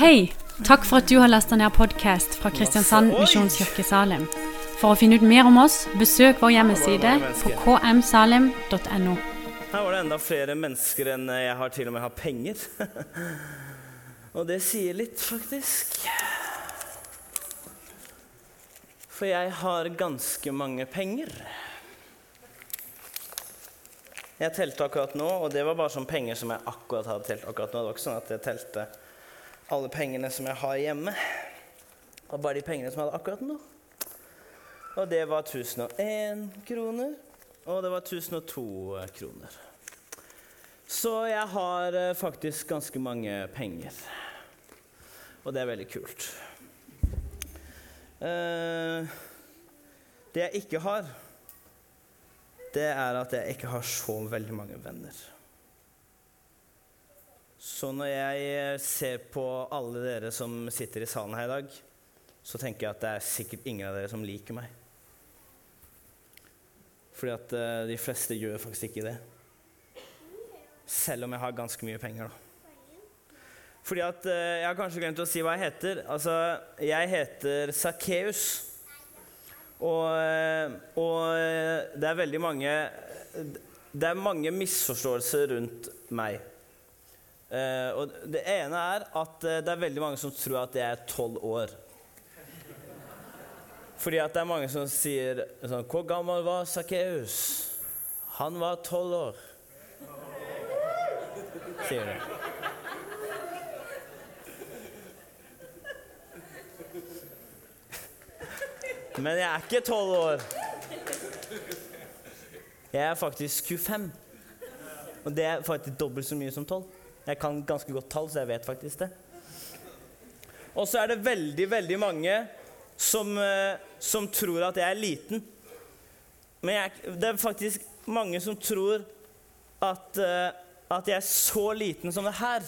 Hei! Takk for at du har lasta ned podkast fra Kristiansand Misjonskirke Salim. For å finne ut mer om oss, besøk vår hjemmeside på kmsalim.no. Her var det enda flere mennesker enn jeg har til og med har penger. og det sier litt, faktisk. For jeg har ganske mange penger. Jeg telte akkurat nå, og det var bare sånne penger som jeg akkurat hadde telt akkurat nå. Det var ikke sånn at jeg telte alle pengene som jeg har hjemme. Og bare de pengene som jeg hadde akkurat nå. Og det var 1001 kroner, og det var 1002 kroner. Så jeg har eh, faktisk ganske mange penger. Og det er veldig kult. Eh, det jeg ikke har, det er at jeg ikke har så veldig mange venner. Så når jeg ser på alle dere som sitter i salen her i dag, så tenker jeg at det er sikkert ingen av dere som liker meg. Fordi at uh, de fleste gjør faktisk ikke det. Selv om jeg har ganske mye penger, da. Fordi at uh, Jeg har kanskje glemt å si hva jeg heter. Altså, jeg heter Sakkeus. Og, og det er veldig mange Det er mange misforståelser rundt meg. Og det ene er at det er veldig mange som tror at jeg er tolv år. Fordi at det er mange som sier sånn Hvor gammel var Sakkeus? Han var tolv år. Sier de. Men jeg er ikke tolv år. Jeg er faktisk 25. Og det er faktisk dobbelt så mye som tolv. Jeg kan ganske godt tall, så jeg vet faktisk det. Og så er det veldig, veldig mange som, eh, som tror at jeg er liten. Men jeg, det er faktisk mange som tror at, uh, at jeg er så liten som det her.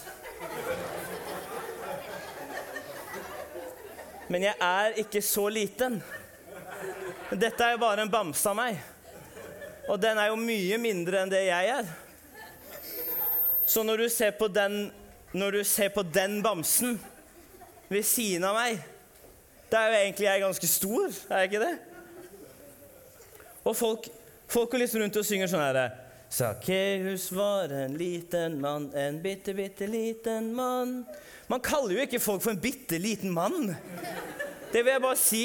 Men jeg er ikke så liten. Dette er jo bare en bamse av meg. Og den er jo mye mindre enn det jeg er. Så når du ser på den, når du ser på den bamsen ved siden av meg da er jo egentlig jeg ganske stor, er jeg ikke det? Og folk, folk går liksom rundt og synger sånn herre Sakkeus var en liten mann, en bitte, bitte liten mann. Man kaller jo ikke folk for en bitte liten mann. Det vil jeg bare si,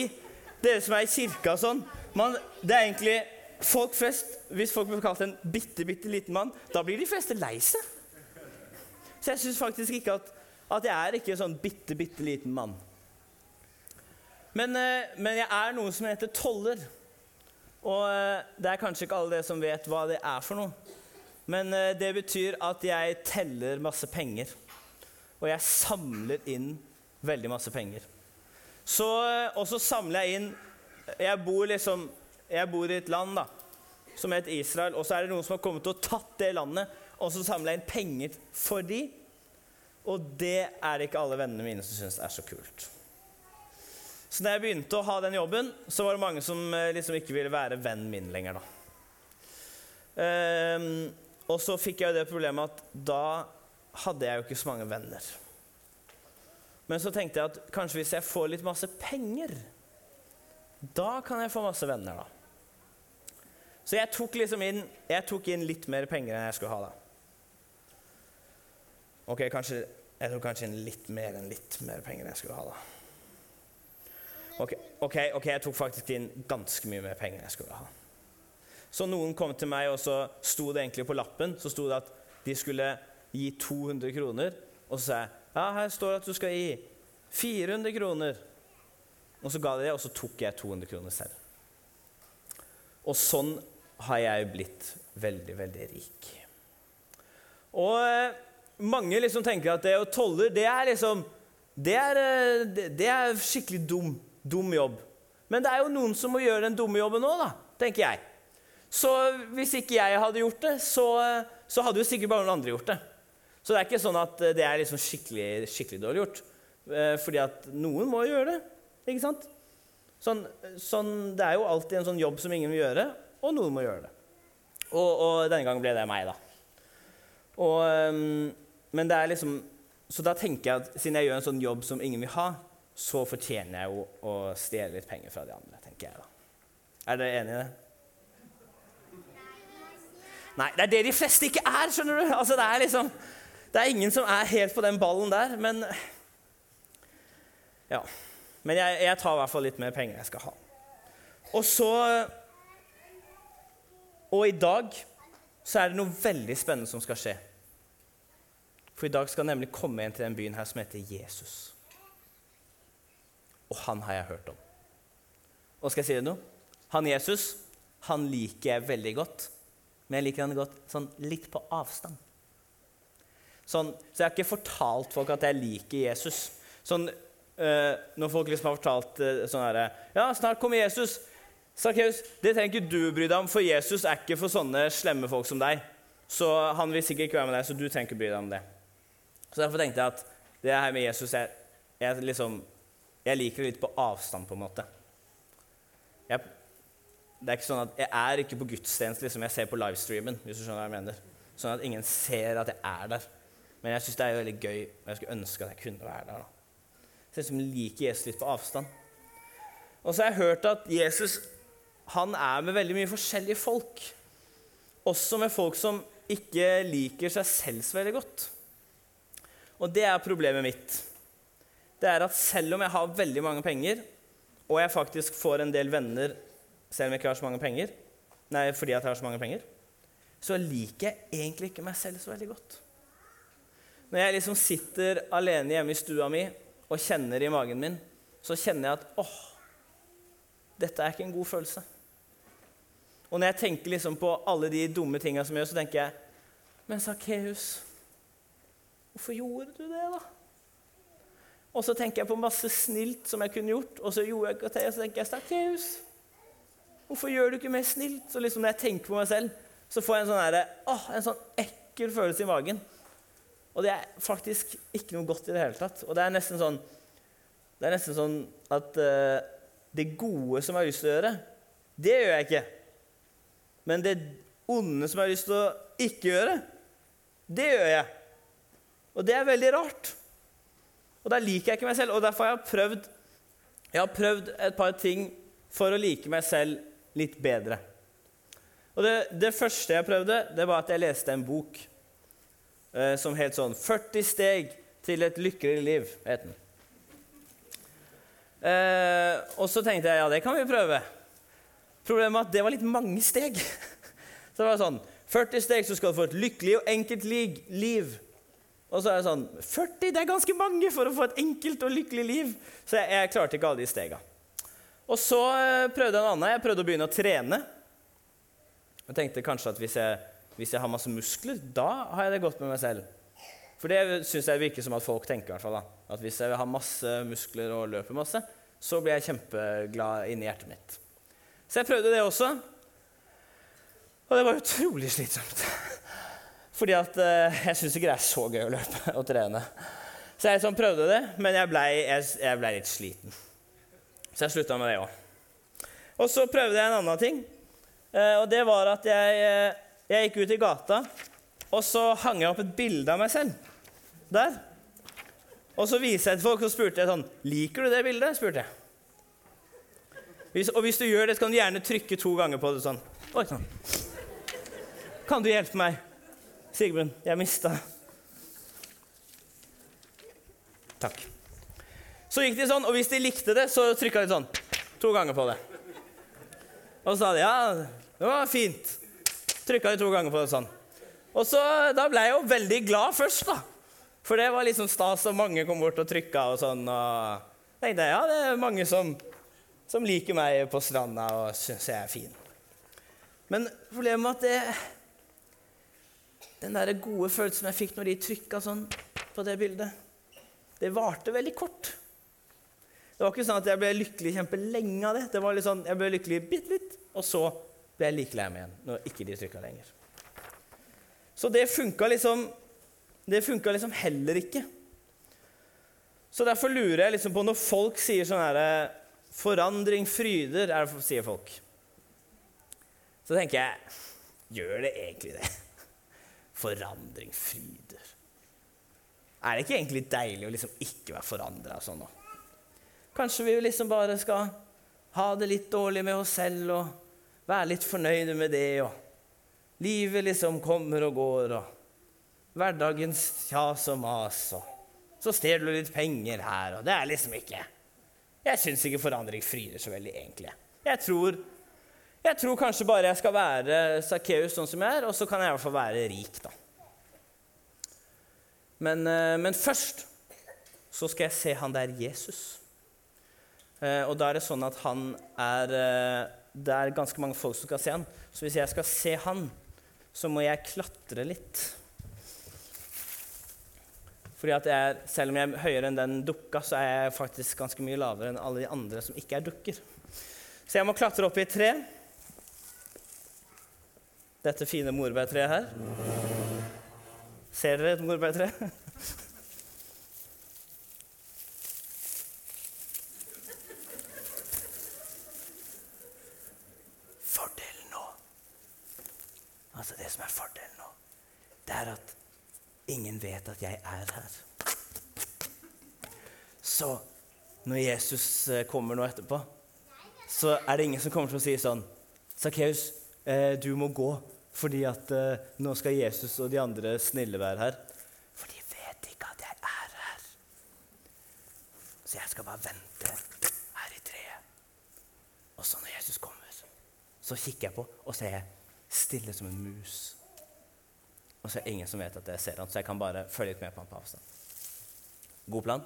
dere som er i kirka og sånn. Man, det er egentlig folk flest Hvis folk blir kalt en bitte, bitte liten mann, da blir de fleste lei seg. Så jeg syns faktisk ikke at, at jeg er ikke en sånn bitte, bitte liten mann. Men, eh, men, jeg er noe som heter toller. Og eh, det er kanskje ikke alle dere som vet hva det er for noe. Men eh, det betyr at jeg teller masse penger. Og jeg samler inn veldig masse penger. Så, og så samler jeg inn Jeg bor liksom Jeg bor i et land da, som heter Israel, og så er det noen som har kommet og tatt det landet, og så samler jeg inn penger for de. Og det er ikke alle vennene mine som syns er så kult. Så da jeg begynte å ha den jobben, så var det mange som eh, liksom ikke ville være vennen min lenger. da. Um, og så fikk jeg jo det problemet at da hadde jeg jo ikke så mange venner. Men så tenkte jeg at kanskje hvis jeg får litt masse penger, da kan jeg få masse venner, da. Så jeg tok liksom inn, jeg tok inn litt mer penger enn jeg skulle ha da. Ok, kanskje, Jeg tok kanskje litt mer enn litt mer penger enn jeg skulle ha da. Ok, ok, ok, jeg tok faktisk inn ganske mye mer penger enn jeg skulle ha. Så noen kom til meg, og så sto det egentlig på lappen så sto det at de skulle gi 200 kroner. Og så sa jeg ja, her står det at du skal gi 400 kroner. Og så ga de det, og så tok jeg 200 kroner selv. Og sånn har jeg blitt veldig, veldig rik. Og eh, mange liksom tenker at det å tolle, det er liksom det er, eh, det er skikkelig dum, dum jobb. Men det er jo noen som må gjøre den dumme jobben nå, da, tenker jeg. Så hvis ikke jeg hadde gjort det, så, så hadde jo sikkert bare noen andre gjort det. Så det er ikke sånn at det er liksom skikkelig, skikkelig dårlig gjort. Eh, fordi at noen må gjøre det. ikke sant? Sånn, sånn, det er jo alltid en sånn jobb som ingen vil gjøre, og noen må gjøre det. Og, og denne gangen ble det meg, da. Og, um, men det er liksom så da tenker jeg at siden jeg gjør en sånn jobb som ingen vil ha, så fortjener jeg jo å stjele litt penger fra de andre. tenker jeg da. Er dere enig i det? Nei, det er det de fleste ikke er, skjønner du. Altså, det, er liksom, det er ingen som er helt på den ballen der, men Ja. Men jeg, jeg tar i hvert fall litt mer penger jeg skal ha. Og så Og i dag så er det noe veldig spennende som skal skje. For i dag skal nemlig komme inn til den byen her som heter Jesus. Og han har jeg hørt om. Og skal jeg si deg noe? Han Jesus han liker jeg veldig godt, men jeg liker han godt sånn litt på avstand. Sånn, så jeg har ikke fortalt folk at jeg liker Jesus. Sånn, øh, når folk liksom har fortalt øh, sånn herre Ja, snart kommer Jesus. Sakkeus, det trenger ikke du bry deg om, for Jesus er ikke for sånne slemme folk som deg. Så han vil sikkert ikke være med deg, så du trenger ikke bry deg om det. Så Derfor tenkte jeg at det her med Jesus jeg, jeg, liksom, jeg liker det litt på avstand, på en måte. Jeg, det er ikke sånn at Jeg er ikke på gudstjeneste liksom jeg ser på livestreamen. hvis du skjønner hva jeg mener. Sånn at ingen ser at jeg er der. Men jeg syns det er veldig gøy, og jeg skulle ønske at jeg kunne være der. da. Så jeg liksom liker Jesus litt på avstand. Og så har jeg hørt at Jesus han er med veldig mye forskjellige folk. Også med folk som ikke liker seg selv så veldig godt. Og det er problemet mitt. Det er at selv om jeg har veldig mange penger, og jeg faktisk får en del venner selv om jeg ikke har så mange penger, nei, fordi jeg har så mange penger, så liker jeg egentlig ikke meg selv så veldig godt. Når jeg liksom sitter alene hjemme i stua mi og kjenner i magen min, så kjenner jeg at åh, dette er ikke en god følelse. Og når jeg tenker liksom på alle de dumme tinga som jeg gjør, så tenker jeg Men Sakkeus, Hvorfor gjorde du det, da? Og så tenker jeg på masse snilt som jeg kunne gjort, og så gjorde jeg ikke det. Og så tenker jeg stakkars, hvorfor gjør du ikke mer snilt? Så liksom når jeg tenker på meg selv, så får jeg en sånn, der, åh, en sånn ekkel følelse i magen. Og det er faktisk ikke noe godt i det hele tatt. Og det er nesten sånn, er nesten sånn at uh, det gode som jeg har lyst til å gjøre, det gjør jeg ikke. Men det onde som jeg har lyst til å ikke gjøre, det gjør jeg. Og det er veldig rart. Og der liker jeg ikke meg selv. Og derfor har jeg prøvd, jeg har prøvd et par ting for å like meg selv litt bedre. Og det, det første jeg prøvde, det var at jeg leste en bok eh, som het sånn 40 steg til et lykkelig liv. het den. Eh, og så tenkte jeg ja, det kan vi prøve. Problemet var at det var litt mange steg. Så det var sånn 40 steg, så skal du få et lykkelig og enkelt liv. Og så er det sånn 40 det er ganske mange for å få et enkelt og lykkelig liv. Så jeg, jeg klarte ikke alle de stega. Og så eh, prøvde jeg en annen. Jeg prøvde å begynne å trene. Jeg tenkte kanskje at hvis jeg, hvis jeg har masse muskler, da har jeg det godt med meg selv. For det syns jeg virker som at folk tenker. Hvert fall, da. At hvis jeg har masse muskler og løper masse, så blir jeg kjempeglad inni hjertet mitt. Så jeg prøvde det også. Og det var utrolig slitsomt. Fordi at uh, jeg syns ikke det er så gøy å løpe og trene. Så jeg sånn prøvde det, men jeg blei ble litt sliten. Så jeg slutta med det òg. Og så prøvde jeg en annen ting. Uh, og det var at jeg, uh, jeg gikk ut i gata, og så hang jeg opp et bilde av meg selv der. Og så viste jeg til folk og spurte jeg sånn Liker du det bildet? spurte jeg. Hvis, og hvis du gjør det, så kan du gjerne trykke to ganger på det sånn. Oi sånn. Kan du hjelpe meg? Sigbjørn, jeg mista Takk. Så gikk de sånn, og hvis de likte det, så trykka de sånn. To ganger på det. Og så sa de ja, det var fint. Trykka de to ganger på det sånn. Og så, Da ble jeg jo veldig glad først, da. For det var liksom stas, og mange kom bort og trykka og sånn. Og tenkte ja, det er mange som, som liker meg på stranda og syns jeg er fin. Men problemet er at det den der gode følelsen jeg fikk når de trykka sånn på det bildet, det varte veldig kort. Det var ikke sånn at jeg ble lykkelig kjempelenge av det. Det var litt sånn, Jeg ble lykkelig bitte litt, og så ble jeg like lei meg igjen når ikke de trykka lenger. Så det funka liksom Det funka liksom heller ikke. Så derfor lurer jeg liksom på når folk sier sånn herre 'Forandring fryder', er det, sier folk. Så tenker jeg Gjør det egentlig det? Forandring fryder. Er det ikke egentlig deilig å liksom ikke være forandra sånn nå? Kanskje vi liksom bare skal ha det litt dårlig med oss selv og være litt fornøyde med det. og Livet liksom kommer og går, og hverdagens kjas og mas. og Så stjeler du litt penger her, og det er liksom ikke Jeg syns ikke forandring fryder så veldig, egentlig. Jeg tror, jeg tror kanskje bare jeg skal være Sakkeus sånn som jeg er, og så kan jeg i hvert fall være rik, da. Men, eh, men først så skal jeg se han der Jesus. Eh, og da er det sånn at han er eh, Det er ganske mange folk som skal se han. Så hvis jeg skal se han, så må jeg klatre litt. Fordi at jeg, Selv om jeg er høyere enn den dukka, så er jeg faktisk ganske mye lavere enn alle de andre som ikke er dukker. Så jeg må klatre opp i et tre. Dette fine morbærtreet her. Ser dere et morbærtre? Fordelen nå Altså, det som er fordelen nå, det er at ingen vet at jeg er her. Så når Jesus eh, kommer nå etterpå, så er det ingen som kommer til å si sånn Sakkeus, eh, du må gå fordi at eh, nå skal Jesus og de andre snille være her. For de vet ikke at jeg er her. Så jeg skal bare vente her i treet. Og så når Jesus kommer, så kikker jeg på, og så er jeg stille som en mus. Og så er det ingen som vet at jeg ser han, så jeg kan bare følge litt med på han på avstand. God plan?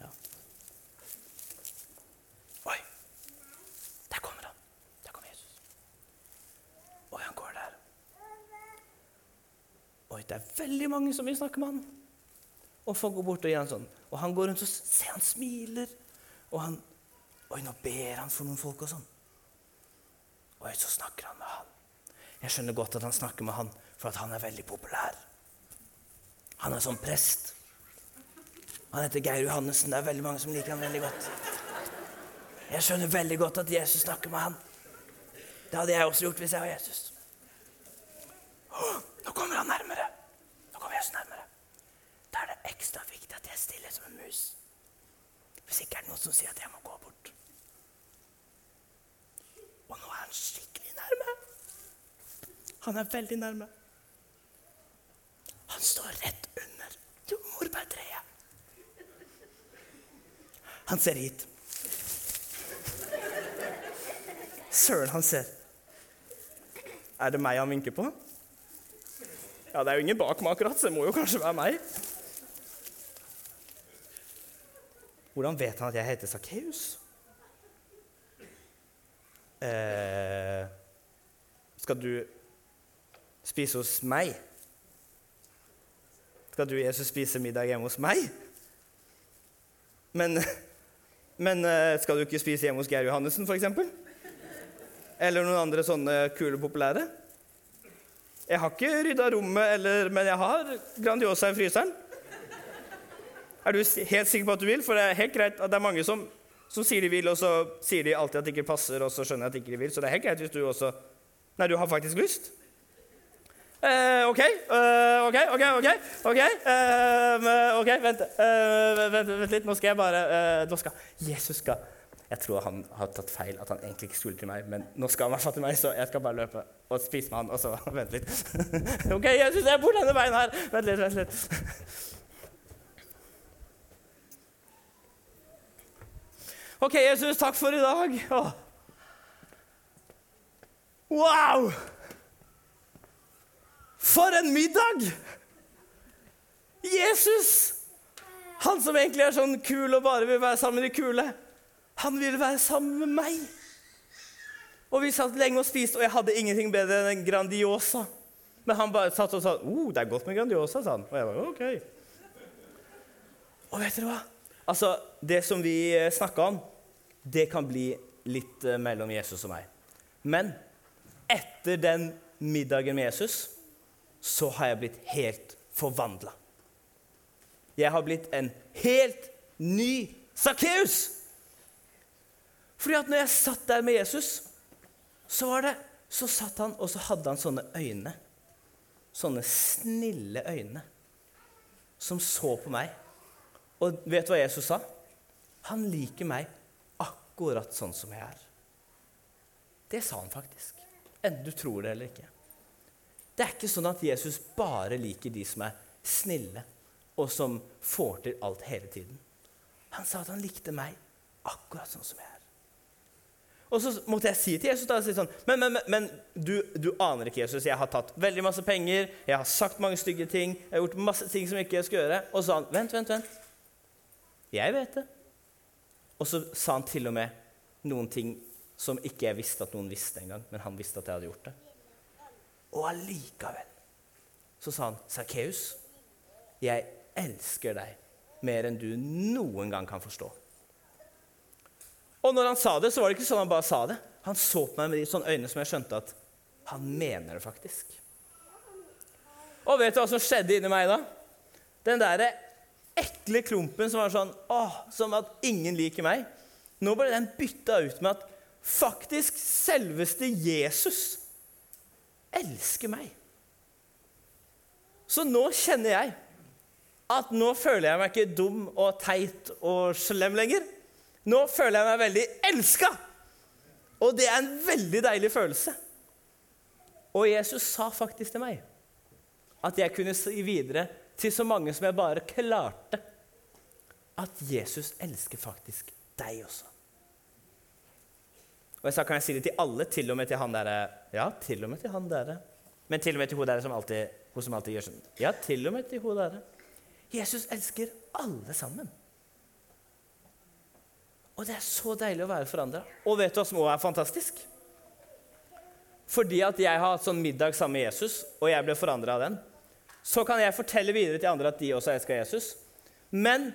Ja. Oi! Der kommer han. Der kommer Jesus. Oi, han går der. Oi, det er veldig mange som vil snakke med han. Og folk går bort og gir han sånn. Og han går rundt og ser han smiler. Og han Oi, nå ber han for noen folk og sånn. Oi, så snakker han med han. Jeg skjønner godt at han snakker med han, for at han er veldig populær. Han er sånn prest. Han heter Geir Johannessen. Det er veldig mange som liker han veldig godt. Jeg skjønner veldig godt at Jesus snakker med han. Det hadde jeg også gjort hvis jeg var Jesus. Åh, nå kommer han nærmere. Nå kommer Jesus nærmere. Da er det ekstra viktig at jeg er stille som en mus. Hvis ikke er det noen som sier at jeg må gå bort. Og nå er han skikkelig nærme. Han er veldig nærme. Han står rett under jordbærtreet. Han ser hit. Søren, han ser. Er det meg han vinker på? Ja, det er jo ingen bak meg akkurat, så det må jo kanskje være meg. Hvordan vet han at jeg heter Sakkeus? Eh, skal du spise hos meg? Skal du, Jesus, spise middag hjemme hos meg? Men, men eh, skal du ikke spise hjemme hos Geir Johannessen, f.eks.? Eller noen andre sånne kule, populære? Jeg har ikke rydda rommet, eller, men jeg har Grandiosa i fryseren. Er du helt sikker på at du vil? For det er helt greit at det er mange som, som sier de vil, og så sier de alltid at det ikke passer, og så skjønner jeg at de ikke vil. Så det er helt greit hvis du også Nei, du har faktisk lyst? Eh, OK, eh, OK, OK. OK, ok, eh, ok, vent, eh, vent, vent, litt. Nå skal jeg bare eh, Nå skal Jesus skal Jeg tror han har tatt feil, at han egentlig ikke skulle til meg, men nå skal han være til meg, så jeg skal bare løpe og spise med han, og så vent litt. OK, Jesus, jeg bor denne veien her. Vent litt, vent litt. OK, Jesus, takk for i dag. Åh. Wow! For en middag! Jesus, han som egentlig er sånn kul og bare vil være sammen med de kule, han ville være sammen med meg. Og vi satt lenge og spiste, og jeg hadde ingenting bedre enn en Grandiosa. Men han bare satt og sa oh, 'Det er godt med Grandiosa', sa han. Og jeg bare OK. Og vet dere hva? Altså, Det som vi snakka om, det kan bli litt eh, mellom Jesus og meg. Men etter den middagen med Jesus så har jeg blitt helt forvandla. Jeg har blitt en helt ny Sakkeus! Fordi at når jeg satt der med Jesus, så var det, så satt han, og så hadde han sånne øyne. Sånne snille øyne. som så på meg. Og vet du hva Jesus sa? Han liker meg akkurat sånn som jeg er. Det sa han faktisk. Enten du tror det eller ikke. Det er ikke sånn at Jesus bare liker de som er snille, og som får til alt hele tiden. Han sa at han likte meg akkurat sånn som jeg er. Og så måtte jeg si til Jesus da, sånn, Men, men, men du, du, aner ikke, Jesus. Jeg har tatt veldig masse penger, jeg har sagt mange stygge ting, jeg har gjort masse ting som ikke jeg skal gjøre. Og så sa han, vent, vent, vent. Jeg vet det. Og så sa han til og med noen ting som ikke jeg visste at noen visste engang, men han visste at jeg hadde gjort det. Og allikevel så sa han, 'Sakkeus, jeg elsker deg mer enn du noen gang kan forstå.' Og når han sa det, så var det ikke sånn han bare sa det. Han så på meg med de sånne øyne som jeg skjønte at han mener det faktisk. Og vet du hva som skjedde inni meg da? Den derre ekle klumpen som var sånn åh, Som at ingen liker meg. Nå ble den bytta ut med at faktisk selveste Jesus elsker meg. Så nå kjenner jeg at nå føler jeg meg ikke dum og teit og slem lenger. Nå føler jeg meg veldig elska! Og det er en veldig deilig følelse. Og Jesus sa faktisk til meg at jeg kunne si videre til så mange som jeg bare klarte, at Jesus elsker faktisk deg også. Og jeg sa, Kan jeg si det til alle, til og med til han derre Ja, til og med til han derre. Men til og med til hun der som alltid, som alltid gjør sånn. Ja, til og med til hun derre. Jesus elsker alle sammen. Og det er så deilig å være forandra. Og vet du hva som òg er fantastisk? Fordi at jeg har hatt sånn middag sammen med Jesus, og jeg ble forandra av den, så kan jeg fortelle videre til andre at de også elsker Jesus. Men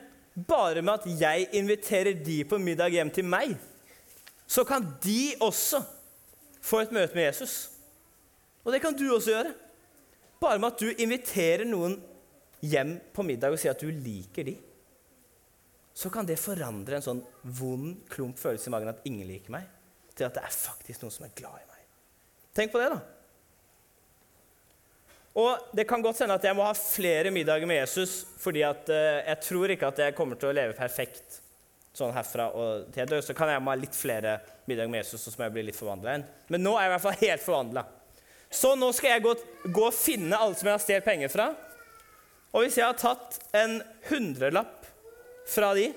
bare med at jeg inviterer de på middag hjem til meg, så kan de også få et møte med Jesus. Og det kan du også gjøre. Bare med at du inviterer noen hjem på middag og sier at du liker de så kan det forandre en sånn vond klump følelse i magen at ingen liker meg, til at det er faktisk noen som er glad i meg. Tenk på det, da. Og Det kan godt hende at jeg må ha flere middager med Jesus, fordi at, uh, jeg tror ikke at jeg kommer til å leve perfekt sånn herfra og til jeg dør. Så kan jeg ha litt flere middager med Jesus, så må jeg bli litt forvandla igjen. Men nå er jeg i hvert fall helt forvandla. Så nå skal jeg gå, gå og finne alle som jeg har stjålet penger fra. Og hvis jeg har tatt en hundrelapp fra de,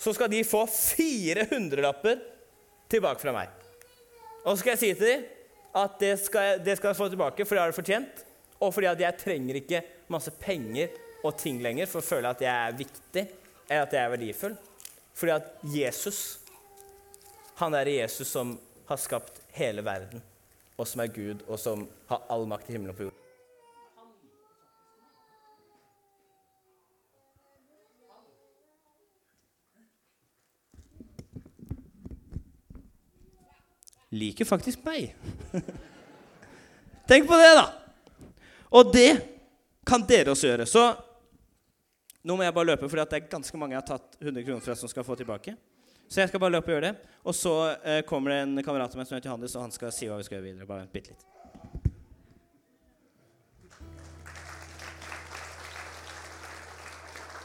så skal de få fire hundrelapper tilbake fra meg. Og så skal jeg si til dem at det skal, det skal jeg få tilbake, for det har det fortjent. Og fordi at jeg trenger ikke masse penger og ting lenger for å føle at jeg er viktig eller at jeg er verdifull. Fordi at Jesus, han er Jesus som har skapt hele verden, og som er Gud, og som har all makt i himmelen og på jorden. liker faktisk meg. Tenk på det, da! Og det kan dere også gjøre. Så nå må jeg bare løpe, for det er ganske mange jeg har tatt 100 kroner fra som skal få tilbake. Så jeg skal bare løpe og gjøre det. Og så eh, kommer det en kamerat av meg som heter Johannes, og han skal si hva vi skal gjøre videre. Bare vent bitte litt.